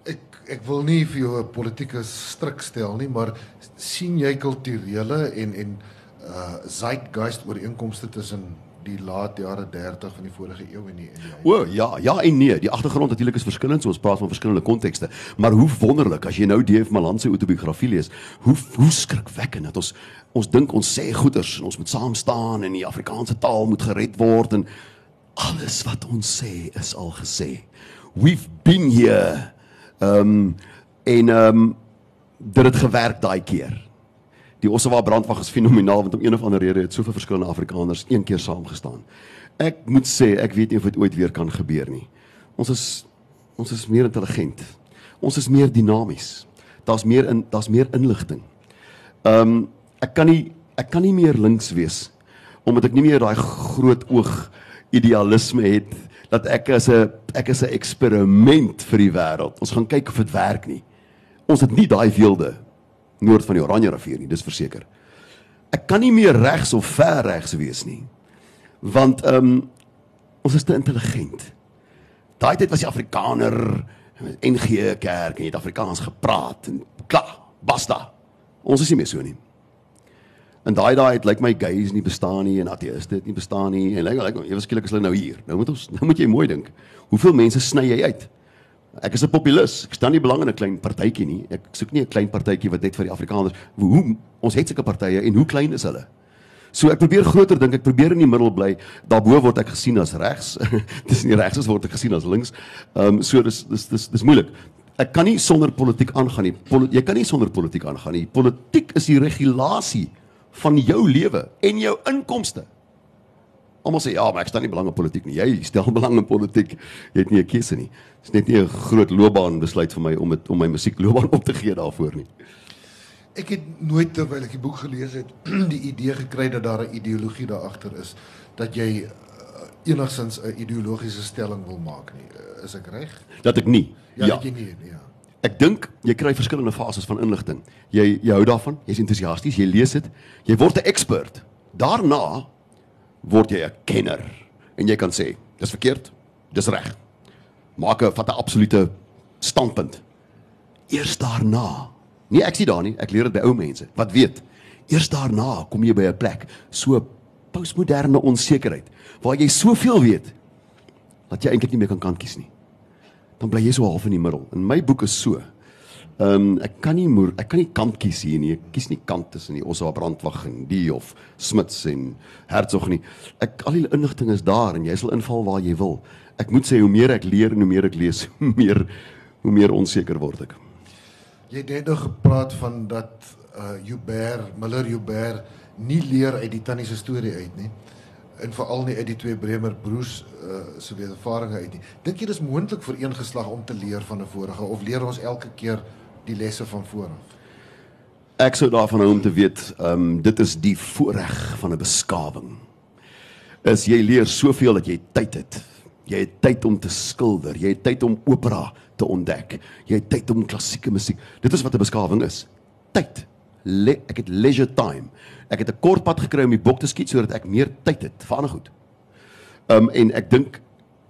Ek ek wil nie vir jou 'n politieke stryk stel nie, maar sien jy kulturele en en uh zeitgeist ooreenkomste tussen die laat jare 30 van die vorige eeu en die en die O ja, ja en nee. Die agtergrond natuurlik is verskillend, so ons praat van verskillende kontekste. Maar hoe wonderlik as jy nou DF Malan se autobiografie lees, hoe hoe skrikwekkend dat ons ons dink ons sê goeders en ons moet saam staan en die Afrikaanse taal moet gered word en alles wat ons sê is al gesê. We've been here. Ehm um, en ehm um, dit het gewerk daai keer. Die Ossewa brandwag is fenomenaal want om een of ander rede het soveel verskillende Afrikaners een keer saamgestaan. Ek moet sê ek weet nie of dit ooit weer kan gebeur nie. Ons is ons is meer intelligent. Ons is meer dinamies. Daar's meer in daar's meer inligting. Ehm um, ek kan nie ek kan nie meer links wees omdat ek nie meer daai groot oog idealisme het dat ek as 'n ek is 'n eksperiment vir die wêreld. Ons gaan kyk of dit werk nie. Ons het nie daai weelde noord van die Oranje rivier nie, dis verseker. Ek kan nie meer regs of ver regs wees nie. Want ehm um, ons is te intelligent. Daai tyd was die Afrikaner NG Kerk en jy het Afrikaans gepraat en klaar, basta. Ons is nie meer so nie. In daai daai het lyk my gays nie bestaan nie en ateïste het nie bestaan nie en lyk lyk ewe skielik is hulle nou hier. Nou moet ons nou moet jy mooi dink. Hoeveel mense sny jy uit? Ek is 'n populis. Ek staan nie belang in 'n klein partytjie nie. Ek soek nie 'n klein partytjie wat net vir die Afrikaners. Hoe ons het sulke partye en hoe klein is hulle? So ek probeer groter dink, ek probeer in die middel bly. Daarbo word ek gesien as regs. dis nie regs is word ek gesien as links. Ehm um, so dis dis dis dis moeilik. Ek kan nie sonder politiek aangaan nie. Poli jy kan nie sonder politiek aangaan nie. Politiek is die regulasie van jou lewe en jou inkomste. Almal sê ja, maar ek stel nie belang in politiek nie. Jy stel belang in politiek. Jy het nie 'n keuse nie. Dit is net nie 'n groot loopbaan besluit vir my om dit om my musiekloopbaan op te gee daarvoor nie. Ek het nooit terwyl ek die boek gelees het die idee gekry dat daar 'n ideologie daar agter is dat jy uh, enigsins 'n ideologiese stelling wil maak nie. Uh, is ek reg? Dat ek nie. Ja, ja. jy nie, ja. Ek dink jy kry verskillende fases van inligting. Jy jy hou daarvan, jy's entoesiasties, jy lees dit, jy word 'n ekspert. Daarna word jy 'n kenner en jy kan sê, dis verkeerd, dis reg. Maak 'n vat 'n absolute standpunt. Eers daarna. Nee, ek sien daar nie, ek leer dit by ou mense. Wat weet? Eers daarna kom jy by 'n plek so postmoderne onsekerheid waar jy soveel weet dat jy eintlik nie meer kan kant kies nie. Dan bly jy so half in die middel. In my boek is so. Ehm um, ek kan nie moer, ek kan nie kant kies hier nie. Ek kies nie kant tussen die Oswa brandwag en die of Smits en Hertzog nie. Ek al die inligting is daar en jy sal inval waar jy wil. Ek moet sê hoe meer ek leer en hoe meer ek lees, hoe meer hoe meer onseker word ek. Jy het net nou gepraat van dat uh Joubert, Miller Joubert nie leer uit die tannie se storie uit nie. En veral nie uit die twee Bremer broers uh se wedervarings uit nie. Dink jy dis moontlik vir een geslag om te leer van 'n vorige of leer ons elke keer die lesse van vooraf? Ek sou daarvan hou om te weet, ehm um, dit is die voorreg van 'n beskawing. Is jy leer soveel dat jy tyd het. Jy het tyd om te skilder, jy het tyd om opera te ontdek. Jy het tyd om klassieke musiek. Dit is wat 'n beskawing is. Tyd. Le ek het leisure time. Ek het 'n kort pad gekry om die bok te skiet sodat ek meer tyd het vir ander goed. Um en ek dink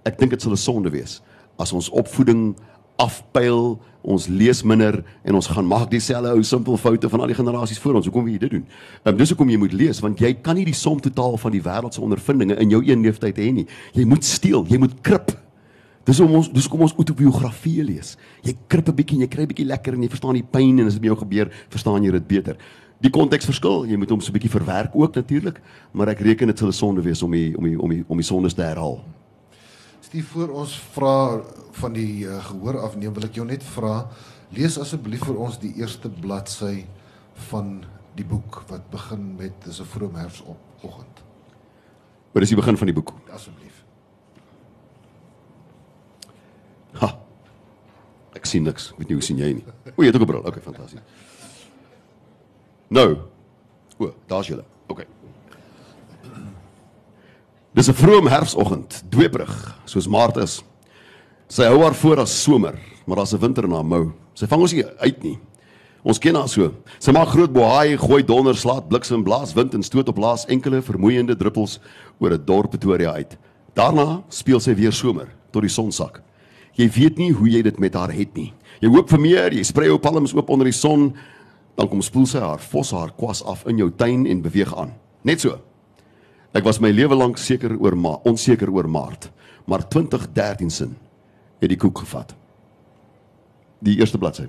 ek dink dit sal 'n sonde wees as ons opvoeding afpyl, ons lees minder en ons gaan maak dieselfde ou simpel foute van al die generasies voor ons. Hoekom jy dit doen? Um dis hoekom jy moet lees want jy kan nie die som totaal van die wêreld se ondervindinge in jou een leeftyd hê nie. Jy moet steel, jy moet krip. Dis om ons dis kom ons autobiografie lees. Jy krip 'n bietjie en jy kry 'n bietjie lekker en jy verstaan die pyn en as dit met jou gebeur, verstaan jy dit beter. Die konteks verskil, jy moet hom so 'n bietjie verwerk ook natuurlik, maar ek reken dit sal 'n sonde wees om die om die om die om die sondes te herhaal. Stief voor ons vra van die uh, gehoor afneem, wil ek jou net vra, lees asseblief vir ons die eerste bladsy van die boek wat begin met dis 'n vroeë herfsoggend. Wat is die begin van die boek? Asseblief. Ha. Ek sien niks. Ek weet nie hoe sien jy nie. O, jy het ook 'n bril. Okay, fantasties. Nou. O, daar's julle. Okay. Dis 'n vroeë herfsoggend, dweeperig, soos Maart is. Sy hou haar voor as somer, maar daar's 'n winter in haar mou. Sy vang ons nie uit nie. Ons ken haar so. Sy maak groot bohaai, gooi donder, slaat bliksem, blaas wind en stoot op laas enkele vermoeiende druppels oor 'n dorp Pretoria uit. Daarna speel sy weer somer tot die son sak. Jy weet nie hoe jy dit met haar het nie. Jy hoop vir meer, jy sprei jou palms oop onder die son, dan kom spoel sy haar vos haar kwas af in jou tuin en beweeg aan. Net so. Ek was my lewe lank seker oor ma, onseker oor Maart, maar 2013 sin het die koek gevat. Die eerste bladsy.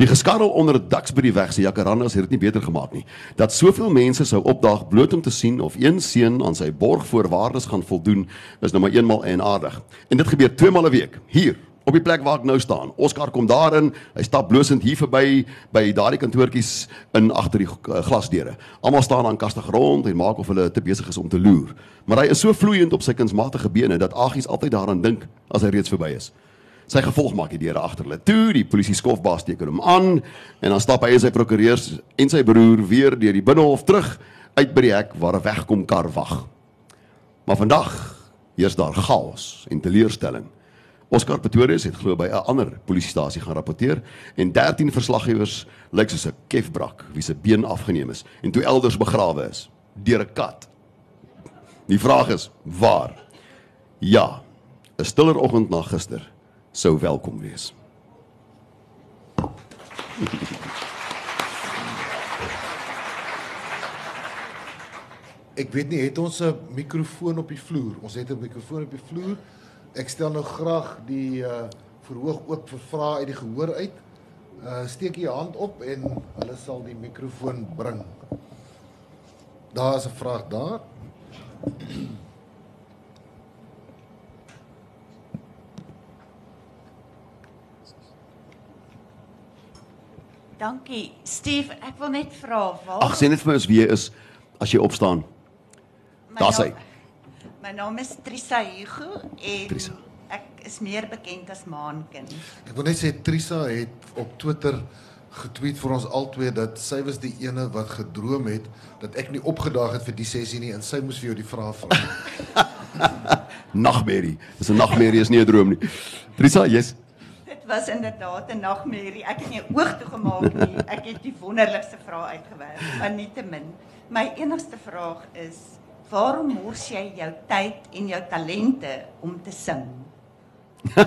Die geskarrel onder 'n daks by die weg se jacarandas het dit nie beter gemaak nie. Dat soveel mense sou opdaag bloot om te sien of een seun aan sy borgvoorwaardes gaan voldoen, is nou maar eenmal en aardig. En dit gebeur twee maal 'n week hier op die plek waar ek nou staan. Oscar kom daarin, hy stap blosend hier verby by daardie kantoortjies in agter die uh, glasdeure. Almal staan aan kastig rond en maak of hulle te besig is om te loer. Maar hy is so vloeiend op sy kunsmatige bene dat Aggies altyd daaraan dink as hy reeds verby is. Sy gevolg maak die deure agter hulle toe, die polisie skofbaas teken hom aan en dan stap hy en sy prokureurs en sy broer weer deur die binnehof terug uit by die hek waar 'n wegkom kar wag. Maar vandag heers daar chaos en teleurstelling. Oscar Pretorius het glo by 'n ander polisiestasie gaan rapporteer en 13 verslaggewers lyk soos 'n kefbrak wie se been afgeneem is en toe elders begrawe is deur 'n kat. Die vraag is: waar? Ja, 'n stiller oggend na gister sou welkom wees. Ek weet nie, het ons 'n mikrofoon op die vloer? Ons het 'n mikrofoon op die vloer. Ek stel nou graag die uh verhoog oop vir vrae uit die gehoor uit. Uh steek jy hand op en hulle sal die mikrofoon bring. Daar is 'n vraag daar. Dankie. Steve, ek wil net vra, waar Ag, sê net vir my ons wie jy is as jy opstaan. Daar's hy. My naam is Trisa Hugo en Trisa. ek is meer bekend as Maankind. Ek wil net sê Trisa het op Twitter getweet vir ons albei dat sy was die ene wat gedroom het dat ek nie opgedaag het vir die sessie nie en sy moes vir jou die vraag vra. Nagmerrie. Dis 'n nagmerrie, is nie 'n droom nie. Trisa, jy's Dit was inderdaad 'n nagmerrie. Ek het nie oog toegemaak nie. Ek het die wonderlikste vrae uitgewerk. Maar nietemin, my enigste vraag is: waarom mors jy jou tyd en jou talente om te sing?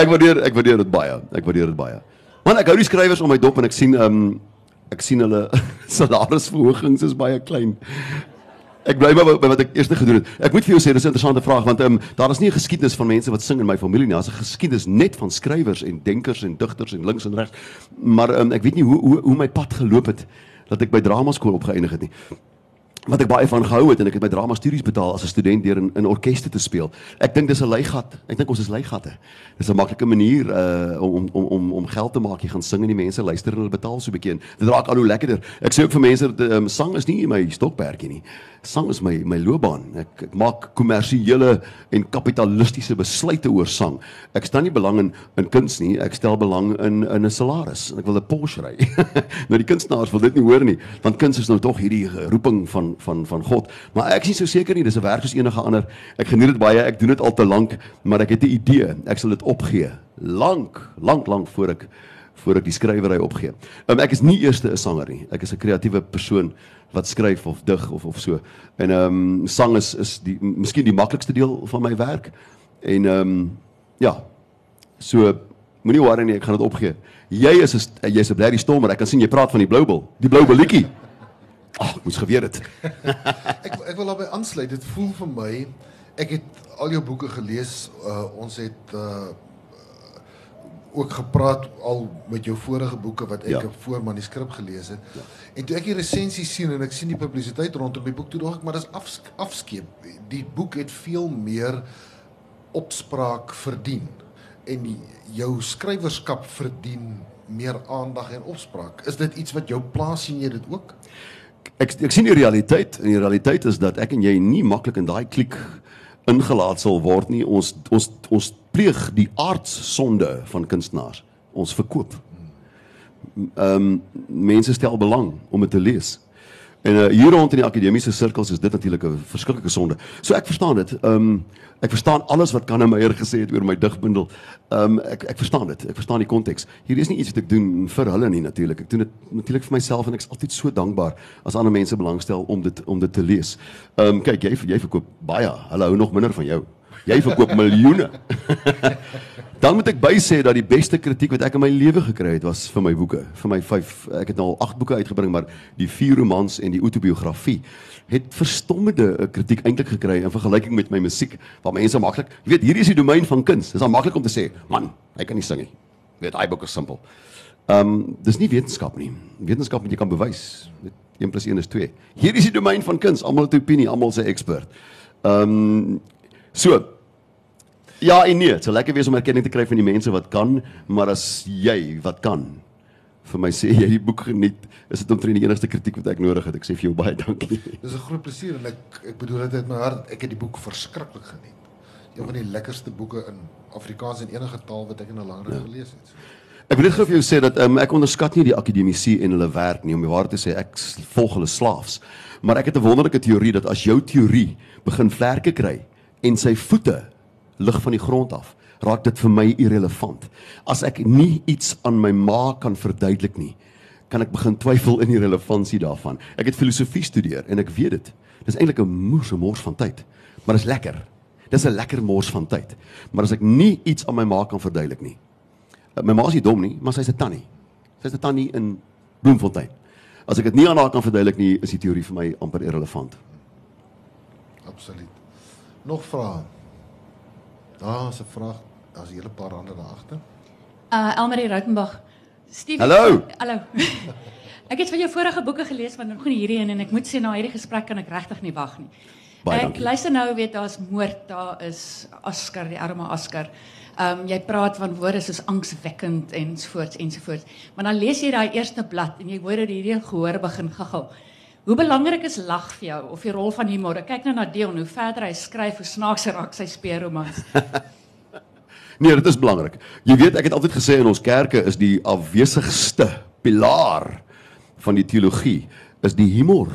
Ek waardeer ek waardeer dit baie. Ek waardeer dit baie. Man, ek hou die skrywers om my dop en ek sien ehm um, ek sien hulle salarisverhogings is baie klein. Ek bly maar by wat ek eers gedoen het. Ek moet vir jou sê dis 'n interessante vraag want ehm um, daar is nie 'n geskiedenis van mense wat sing in my familie nie. Daar's 'n geskiedenis net van skrywers en denkers en digters en links en regs. Maar ehm um, ek weet nie hoe hoe hoe my pad geloop het dat ek by drama skool opgeëindig het nie wat ek baie van gehou het en ek het my drama studies betaal as 'n student deur in in orkeste te speel. Ek dink dis 'n leigat. Ek dink ons is leigatte. Dis 'n maklike manier uh om om om om geld te maak. Jy gaan sing en die mense luister en hulle betaal so 'n bietjie. en Dit raak al hoe lekkerder. Ek sê ook vir mense dat um, sang is nie my stokperdjie nie. Sang is my my loopbaan. Ek, ek maak kommersiële en kapitalistiese besluite oor sang. Ek stel nie belang in in kuns nie. Ek stel belang in in 'n salaris en ek wil 'n Porsche ry. nou die kunstenaars wil dit nie hoor nie, want kuns is nou tog hierdie roeping van van van God. Maar ek is nie so seker nie, dis 'n werk soos enige ander. Ek geniet dit baie. Ek doen dit al te lank, maar ek het 'n idee. Ek sal dit opgee. Lank, lank, lank voor ek voor ek die skrywery opgee. Um, ek is nie eers 'n sanger nie. Ek is 'n kreatiewe persoon wat skryf of dig of of so. En ehm um, sang is is die miskien die maklikste deel van my werk. En ehm um, ja. So moenie worry nie, ek gaan dit opgee. Jy is jy's 'n blerrie stommer. Ek kan sien jy praat van die blou bil. Die blou billetjie. Ag, ek moes geweet het. Ek ek wil daarbey aansluit. Dit voel vir my ek het al jou boeke gelees. Uh, ons het uh, ook gepraat al met jou vorige boeke wat ek Ja. 'n voormanuskrip gelees het. Ja. En toe ek die resensie sien en ek sien die publisiteit rondom die boek, toe dink ek maar dis af, afskeep. Die boek het veel meer opspraak verdien en die, jou skrywerskap verdien meer aandag en opspraak. Is dit iets wat jou plaas sien jy dit ook? Ek ek sien die realiteit en die realiteit is dat ek en jy nie maklik in daai kliek ingelaat sal word nie. Ons ons ons pleeg die aardsonde van kunstenaars. Ons verkoop. Ehm um, mense stel belang om dit te lees. En uh, hier rond in die akademiese sirkels is dit natuurlik 'n verskriklike sonde. So ek verstaan dit. Ehm um, ek verstaan alles wat Kanne Meyer gesê het oor my digbundel. Ehm um, ek ek verstaan dit. Ek verstaan die konteks. Hier is nie iets wat ek doen vir hulle nie natuurlik. Ek doen dit natuurlik vir myself en ek is altyd so dankbaar as ander mense belangstel om dit om dit te lees. Ehm um, kyk, jy jy verkoop baie. Hulle hou nog minder van jou. Jy verkoop miljoene. Dan moet ek bysê dat die beste kritiek wat ek in my lewe gekry het was vir my boeke, vir my 5. Ek het nou al 8 boeke uitgebring, maar die 4 romans en die autobiografie het verstommende eh, kritiek eintlik gekry in vergelyking met my musiek waar mense maklik, jy weet, hierdie is die domein van kuns. Dis dan maklik om te sê, man, hy kan nie sing nie. Jy weet, hy boek is simpel. Ehm um, dis nie wetenskap nie. Wetenskap moet jy kan bewys. Met 1 + 1 is 2. Hierdie is die domein van kuns. Almal het 'n opinie, almal se ekspert. Ehm um, so Ja en nee, dit sou lekker wees om erkenning te kry van die mense wat kan, maar as jy wat kan vir my sê jy die boek geniet, is dit omtrent die enigste kritiek wat ek nodig het. Ek sê vir jou baie dankie. Dis 'n groot plesier en ek ek bedoel dit uit my hart. Ek het die boek verskriklik geniet. Een van die lekkerste boeke in Afrikaans en enige taal wat ek in 'n lang ruk ja. gelees het. Ek wil net gou vir jou sê dat um, ek onderskat nie die akademici en hulle werk nie om die waarheid te sê ek volg hulle slaafs. Maar ek het 'n wonderlike teorie dat as jou teorie begin vlerke kry en sy voete lig van die grond af, raak dit vir my irrelevant. As ek nie iets aan my ma kan verduidelik nie, kan ek begin twyfel in die relevantie daarvan. Ek het filosofie studeer en ek weet dit. Dis eintlik 'n moerse mors van tyd, maar dis lekker. Dis 'n lekker mors van tyd. Maar as ek nie iets aan my ma kan verduidelik nie, Uh, My ma is nie dom nie, maar sy's 'n tannie. Sy's 'n tannie in Bloemfontein. As ek dit nie aan haar kan verduidelik nie, is die teorie vir my amper irrelevant. Absoluut. Nog vrae? Daar's 'n vraag. Daar's 'n hele paar hande daar agter. Uh Elmarie Rautenbach. Steve. Hallo. Hallo. ek het van jou vorige boeke gelees maar nog nie hierdie een en ek moet sê na hierdie gesprek kan ek regtig nie wag nie. Baie ek dankie. luister nou weet daar's moord, daar is Oscar, die arme Oscar. Ehm um, jy praat van woorde soos angswekkend ensovoorts ensovoorts. Maar dan lees jy daai eerste blad en jy hoor dat hierdie gehoor begin gaggel. Hoe belangrik is lag vir jou of die rol van humor? Ek kyk nou na Dion, hoe verder hy skryf, hoe snaakser raak sy speurromans. Nee, dit is belangrik. Jy weet, ek het altyd gesê in ons kerke is die afwesigste pilaar van die teologie is die humor.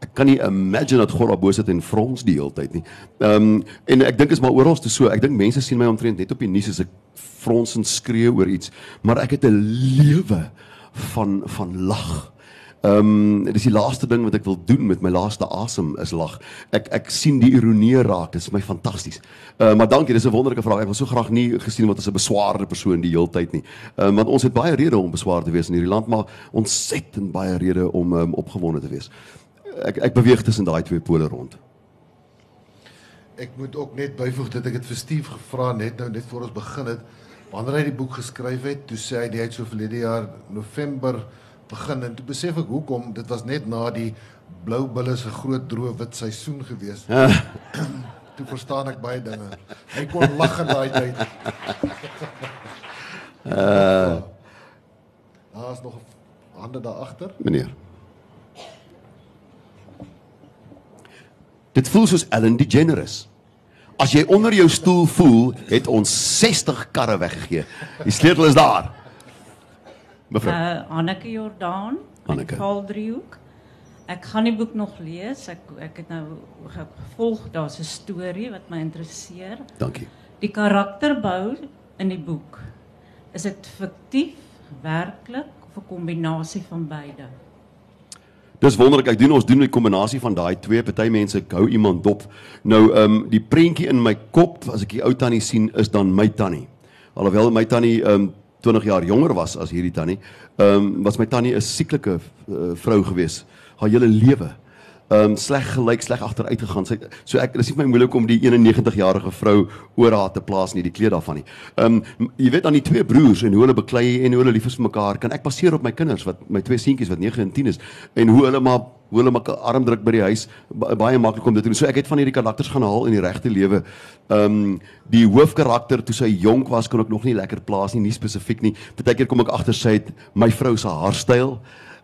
Ek kan nie imagine dat God daar bo sit en frons die hele tyd nie. Ehm um, en ek dink is maar oral te so. Ek dink mense sien my omtrent net op die nuus as ek frons en skree oor iets, maar ek het 'n lewe van van lag. Ehm um, dis die laaste ding wat ek wil doen met my laaste asem is lag. Ek ek sien die ironie raak. Dit is my fantasties. Uh, maar dankie, dis 'n wonderlike vraag. Ek wil so graag nie gesien word as 'n beswaarde persoon die hele tyd nie. Ehm um, want ons het baie redes om beswaar te wees in hierdie land, maar ontsettend baie redes om um, opgewonde te wees. Ek ek beweeg tussen daai twee pole rond. Ek moet ook net byvoeg dat ek dit vir Steve gevra net nou net voor ons begin het. Wanneer hy die boek geskryf het, toe sê hy hy het so verlede jaar November begin en toe besef ek hoekom dit was net na die blou bulle se groot droë wit seisoen gewees. toe verstaan ek baie dinge. Hy kon lag in daai tyd. uh daar's nog hande daar agter. Meneer. Dit voel soos Ellen DeGeneres. As jy onder jou stoel voel, het ons 60 karre weggegee. Die sleutel is daar. Mevrou. Uh Anneke Jordaan. Anneke. Valdriehoek. Ek gaan die boek nog lees. Ek ek het nou ge- gevolg daar's 'n storie wat my interesseer. Dankie. Die karakterbou in die boek. Is dit fiktief, werklik of 'n kombinasie van beide? Dis wonderlik. Ek doen ons doen 'n kombinasie van daai twee. Party mense hou iemand dop. Nou ehm um, die prentjie in my kop as ek die ou tannie sien is dan my tannie. Alhoewel my tannie ehm um, 20 jaar jonger was as hierdie tannie, ehm um, was my tannie 'n sieklike uh, vrou gewees haar hele lewe. Um, sleg gelyk, sleg agteruit gegaan. Sy so ek dis nie vir my moeilik om die 91 jarige vrou oor haar te plaas nie, die kleed daarvan nie. Ehm um, jy weet aan die twee broers en hoe hulle beklei en hoe hulle lief is vir mekaar, kan ek baseer op my kinders wat my twee seentjies wat 9 en 10 is en hoe hulle maar hoe hulle mekaar arm druk by die huis ba baie maklik om dit te doen. So ek het van hierdie karakters gaan haal in die regte lewe. Ehm um, die hoofkarakter toe sy jonk was kon ek nog nie lekker plaas nie, nie spesifiek nie. Partykeer kom ek agter sy het my vrou se haarstyl.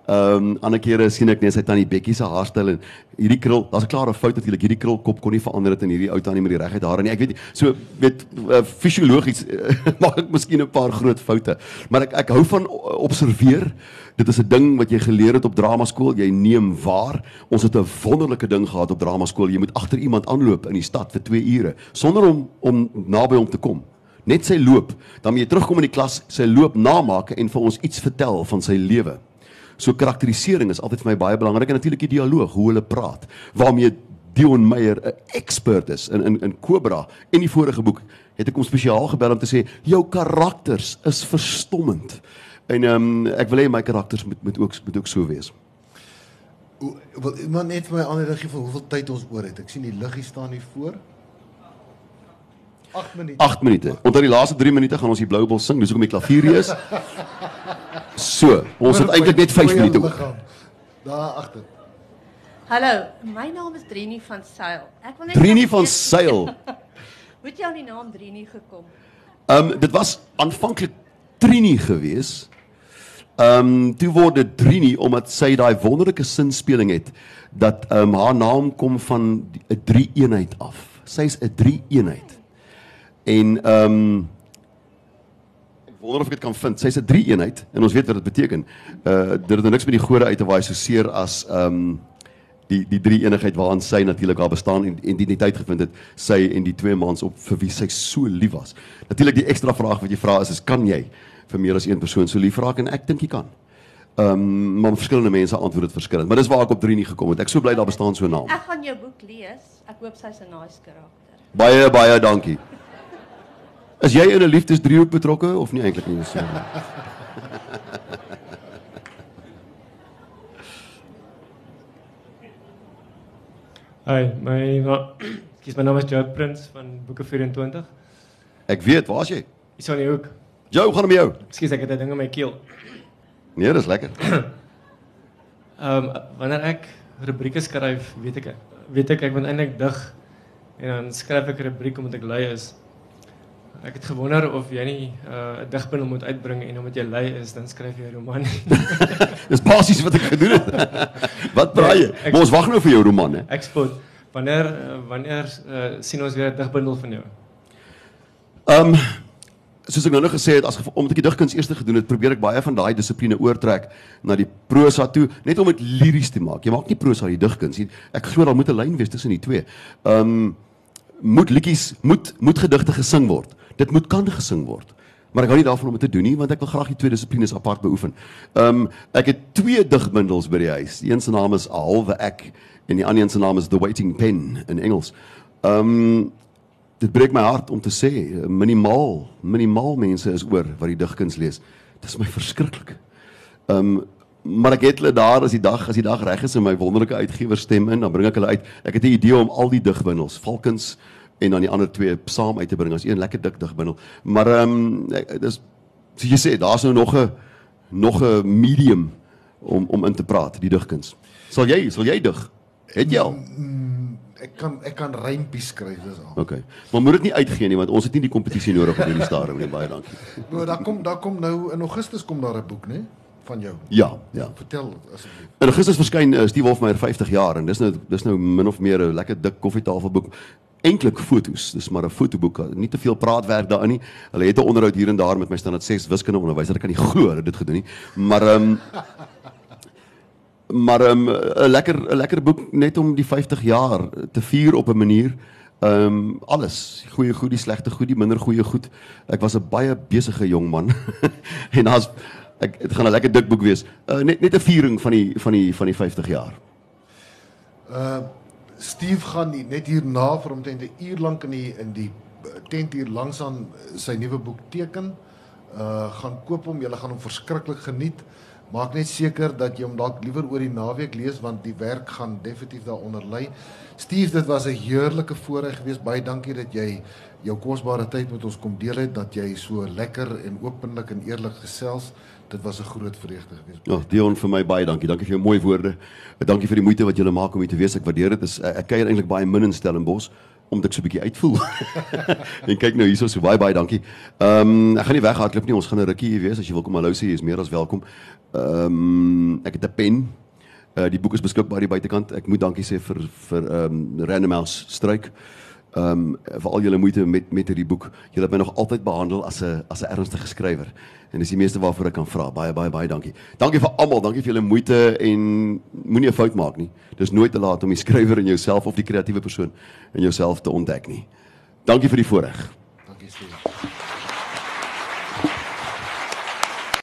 Ehm um, ander kere sien ek net sy tannie Bekkie se haarstyl en hierdie krul, daar's 'n klare fout natuurlik. Hierdie krulkop kon nie verander het in hierdie ou tannie met die reguit hare nie. Ek weet nie, so weet uh, fisiologies uh, maak ek miskien 'n paar groot foute, maar ek ek hou van observeer. Dit is 'n ding wat jy geleer het op dramaskool. Jy neem waar. Ons het 'n wonderlike ding gehad op dramaskool. Jy moet agter iemand aanloop in die stad vir 2 ure sonder om om naby hom te kom. Net sy loop, dan moet jy terugkom in die klas, sy loop namaak en vir ons iets vertel van sy lewe. So karakterisering is altyd vir my baie belangrik en natuurlik die dialoog, hoe hulle praat. Waarmee Dion Meyer 'n expert is in in in Cobra en die vorige boek het ek hom spesiaal gebel om te sê jou karakters is verstommend. En ehm um, ek wil hê my karakters moet moet ook moet ook so wees. Hoe- Wil iemand net vir my ander gee van hoeveel tyd ons oor het? Ek sien die liggie staan hier voor. 8 minute. 8 minute. Onder die laaste 3 minute gaan ons die Blou Bos sing, dis hoekom die klavier hier is. So, ons het eintlik net 5 minute oor. Daar agter. Hallo, my naam is Drini van Sail. Ek wil net Trini graag van Sail. Hoe het jy aan die naam Drini gekom? Ehm um, dit was aanvanklik Trini gewees. Ehm um, toe word dit Trini omdat sy daai wonderlike sinspeling het dat ehm um, haar naam kom van 'n drie eenheid af. Sy's 'n drie eenheid. En ehm um, wonder of ek dit kan vind. Sy's 'n drie eenheid en ons weet wat dit beteken. Uh dit het nou niks met die gode uit te waai so seer as ehm um, die die drie eenigheid waaraan sy natuurlik haar bestaan en identiteit gevind het sy en die twee mans op vir wie sy so lief was. Natuurlik die ekstra vraag wat jy vra is is kan jy vir meer as een persoon so lief raak en ek dink jy kan. Ehm um, maar verskillende mense antwoord dit verskillend. Maar dis waar ek op 3 nie gekom het. Ek so bly daar bestaan so 'n naam. Ek gaan jou boek lees. Ek hoop sy's 'n nice karakter. Baie baie dankie. Is jy in 'n liefdesdriehoek betrokke of nie eintlik nie? So. Hi, my na- Kies my naam is Joe Prins van Boeke 24. Ek weet, waar's jy? Hierso in die hoek. Jou gaan met jou. Ekskuus, ek het 'n ding in my keel. Nee, dis lekker. Ehm um, wanneer ek rubrieke skryf, weet ek weet ek ek moet eintlik dig en dan skryf ek 'n rubriek omdat ek lui is. Ek het gewonder of jy nie 'n uh, digbundel moet uitbring en omdat jy lui is, dan skryf jy 'n roman. Dis basies wat ek gedoen het. wat braai jy? Ek- Maar ons wag nou vir jou roman hè. ek spot. Wanneer uh, wanneer uh, sien ons weer 'n digbundel van jou? Ehm um, soos ek nou nog gesê het as omdat ek die digkuns eers gedoen het, probeer ek baie van daai dissipline oortrek na die prosa toe, net om dit liries te maak. Jy maak nie prosa die digkuns nie. Ek glo daar moet 'n lyn wees tussen die twee. Ehm um, moet liedjies moet moet gedigte gesing word. Dit moet kan gesing word. Maar ek hou nie daarvan om dit te doen nie want ek wil graag die twee dissiplines apart beoefen. Ehm um, ek het twee digbundels by die huis. Die een se naam is halwe ek en die ander een se naam is The Waiting Pen in Engels. Ehm um, dit breek my hart om te sê minimaal minimaal mense is oor wat die digkuns lees. Dit is my verskriklik. Ehm um, maar ek het hulle daar as die dag as die dag reg is in my wonderlike uitgewer stem in, dan bring ek hulle uit. Ek het 'n idee om al die digbundels, Valkens en dan die ander twee saam uit te bring as een lekker dik digbundel. Maar ehm um, dis soos jy sê, daar's nou nog 'n nog 'n medium om om in te praat, die digkuns. Sal jy sal jy dig? Het jy al? Ek kan ek kan rympies skryf dis al. Okay. Maar moet dit nie uitgee nie want ons het nie die kompetisie nodig op hierdie stadium nie. Baie dankie. Nou daar kom daar kom nou in Augustus kom daar 'n boek, né? Van jou. Ja, ja. Vertel asseblief. In Augustus verskyn uh, Steve Hofmeyer 50 jaar en dis nou dis nou min of meer 'n lekker dik koffietafelboek. Eintlik fotos, dis maar 'n fotoboek, nie te veel praatwerk daarin nie. Hulle het 'n onderhoud hier en daar met my standaard 6 wiskunde onderwyser. Ek kan nie glo hulle het dit gedoen nie. Maar ehm um, maar ehm, 'n um, lekker 'n lekker boek net om die 50 jaar te vier op 'n manier. Ehm um, alles, goeie goed, die slegte goed, die minder goeie goed. Ek was 'n baie besige jong man. en daar's ek dit gaan 'n lekker dik boek wees. Uh, net net 'n viering van die van die van die 50 jaar. Uh Steve gaan nie, net hierna vir omtrent 'n uur lank in die in die tent hier langs aan sy nuwe boek teken. Uh gaan koop hom, jy gaan hom verskriklik geniet. Maak net seker dat jy hom dalk liewer oor die naweek lees want die werk gaan definitief daaronder lê. Steve, dit was 'n heerlike voorreg geweest. Baie dankie dat jy jou kosbare tyd met ons kom deel het, dat jy so lekker en openlik en eerlik gesels. Dit was 'n groot vreugde geweest. Ja, Dion vir my baie dankie. Dankie vir jou mooi woorde. Dankie vir die moeite wat jy maak om hier te wees. Ek waardeer dit. Is ek kuier eintlik baie min in Stellenbosch omdat ek so 'n bietjie uitvoel. en kyk nou hierso so baie baie dankie. Ehm um, ek gaan nie weghardloop nie. Ons gaan 'n rukkie hier wees as jy wil kom hallo sê, jy is meer as welkom. Ehm um, ek het 'n pen. Uh, die boek is beskikbaar hier buitekant. Ek moet dankie sê vir vir ehm um, Random House Struik. Ehm um, vir al julle moeite met met hierdie boek. Julle het my nog altyd behandel as 'n as 'n ernstige skrywer. En dis die meeste waarvoor ek kan vra. Baie baie baie dankie. Dankie vir almal. Dankie vir julle moeite en moenie 'n fout maak nie. Dis nooit te laat om die skrywer in jouself of die kreatiewe persoon in jouself te ontdek nie. Dankie vir die voorreg. Dankie Steve.